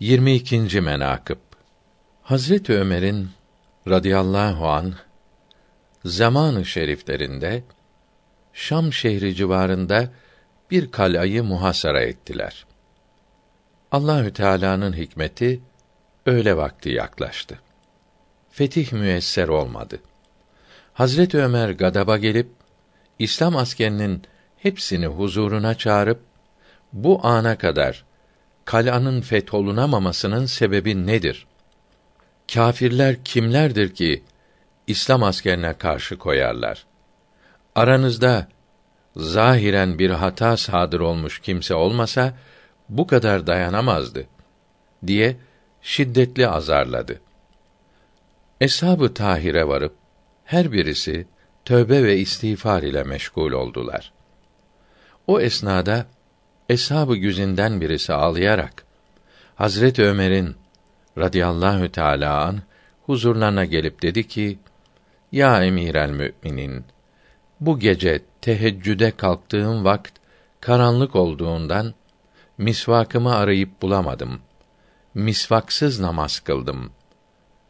22. menakıb Hazret Ömer'in radıyallahu an zamanı şeriflerinde Şam şehri civarında bir kalayı muhasara ettiler. Allahü Teala'nın hikmeti öğle vakti yaklaştı. Fetih müesser olmadı. Hazret Ömer gadaba gelip İslam askerinin hepsini huzuruna çağırıp bu ana kadar kal'anın fetholunamamasının sebebi nedir? Kâfirler kimlerdir ki İslam askerine karşı koyarlar? Aranızda zahiren bir hata sadır olmuş kimse olmasa bu kadar dayanamazdı diye şiddetli azarladı. Eshab-ı Tahir'e varıp her birisi tövbe ve istiğfar ile meşgul oldular. O esnada eshab-ı güzinden birisi ağlayarak Hazret Ömer'in radıyallahu teâlâ an huzurlarına gelip dedi ki: Ya emîrel müminin bu gece teheccüde kalktığım vakt karanlık olduğundan misvakımı arayıp bulamadım. Misvaksız namaz kıldım.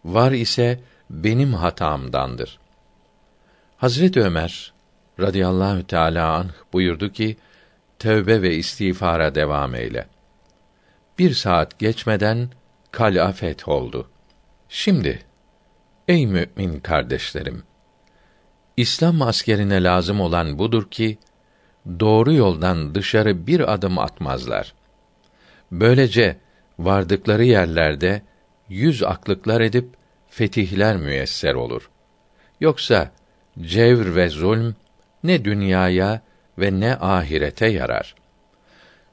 Var ise benim hatamdandır. Hazret Ömer radıyallahu teâlâ anh buyurdu ki, tövbe ve istiğfara devam eyle. Bir saat geçmeden kal'a oldu. Şimdi, ey mümin kardeşlerim, İslam askerine lazım olan budur ki, doğru yoldan dışarı bir adım atmazlar. Böylece vardıkları yerlerde yüz aklıklar edip fetihler müyesser olur. Yoksa cevr ve zulm ne dünyaya ve ne ahirete yarar.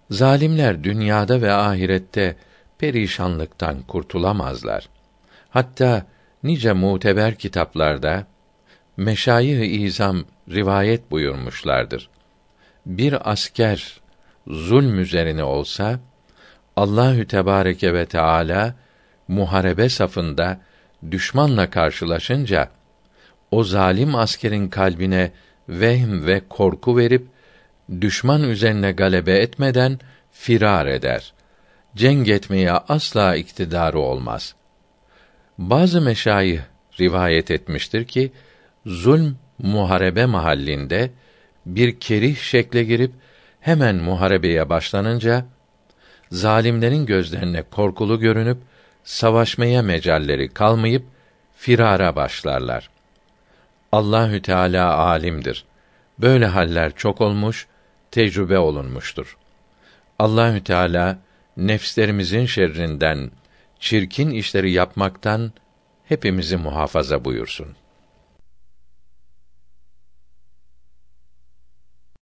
Zalimler dünyada ve ahirette perişanlıktan kurtulamazlar. Hatta nice muteber kitaplarda meşayih-i izam rivayet buyurmuşlardır. Bir asker zulm üzerine olsa Allahü Tebareke ve Teala muharebe safında düşmanla karşılaşınca o zalim askerin kalbine vehm ve korku verip düşman üzerine galebe etmeden firar eder. Cenk etmeye asla iktidarı olmaz. Bazı meşayih rivayet etmiştir ki zulm muharebe mahallinde bir kerih şekle girip hemen muharebeye başlanınca zalimlerin gözlerine korkulu görünüp savaşmaya mecalleri kalmayıp firara başlarlar. Allahü Teala alimdir. Böyle haller çok olmuş, tecrübe olunmuştur. Allahü Teala nefslerimizin şerrinden, çirkin işleri yapmaktan hepimizi muhafaza buyursun.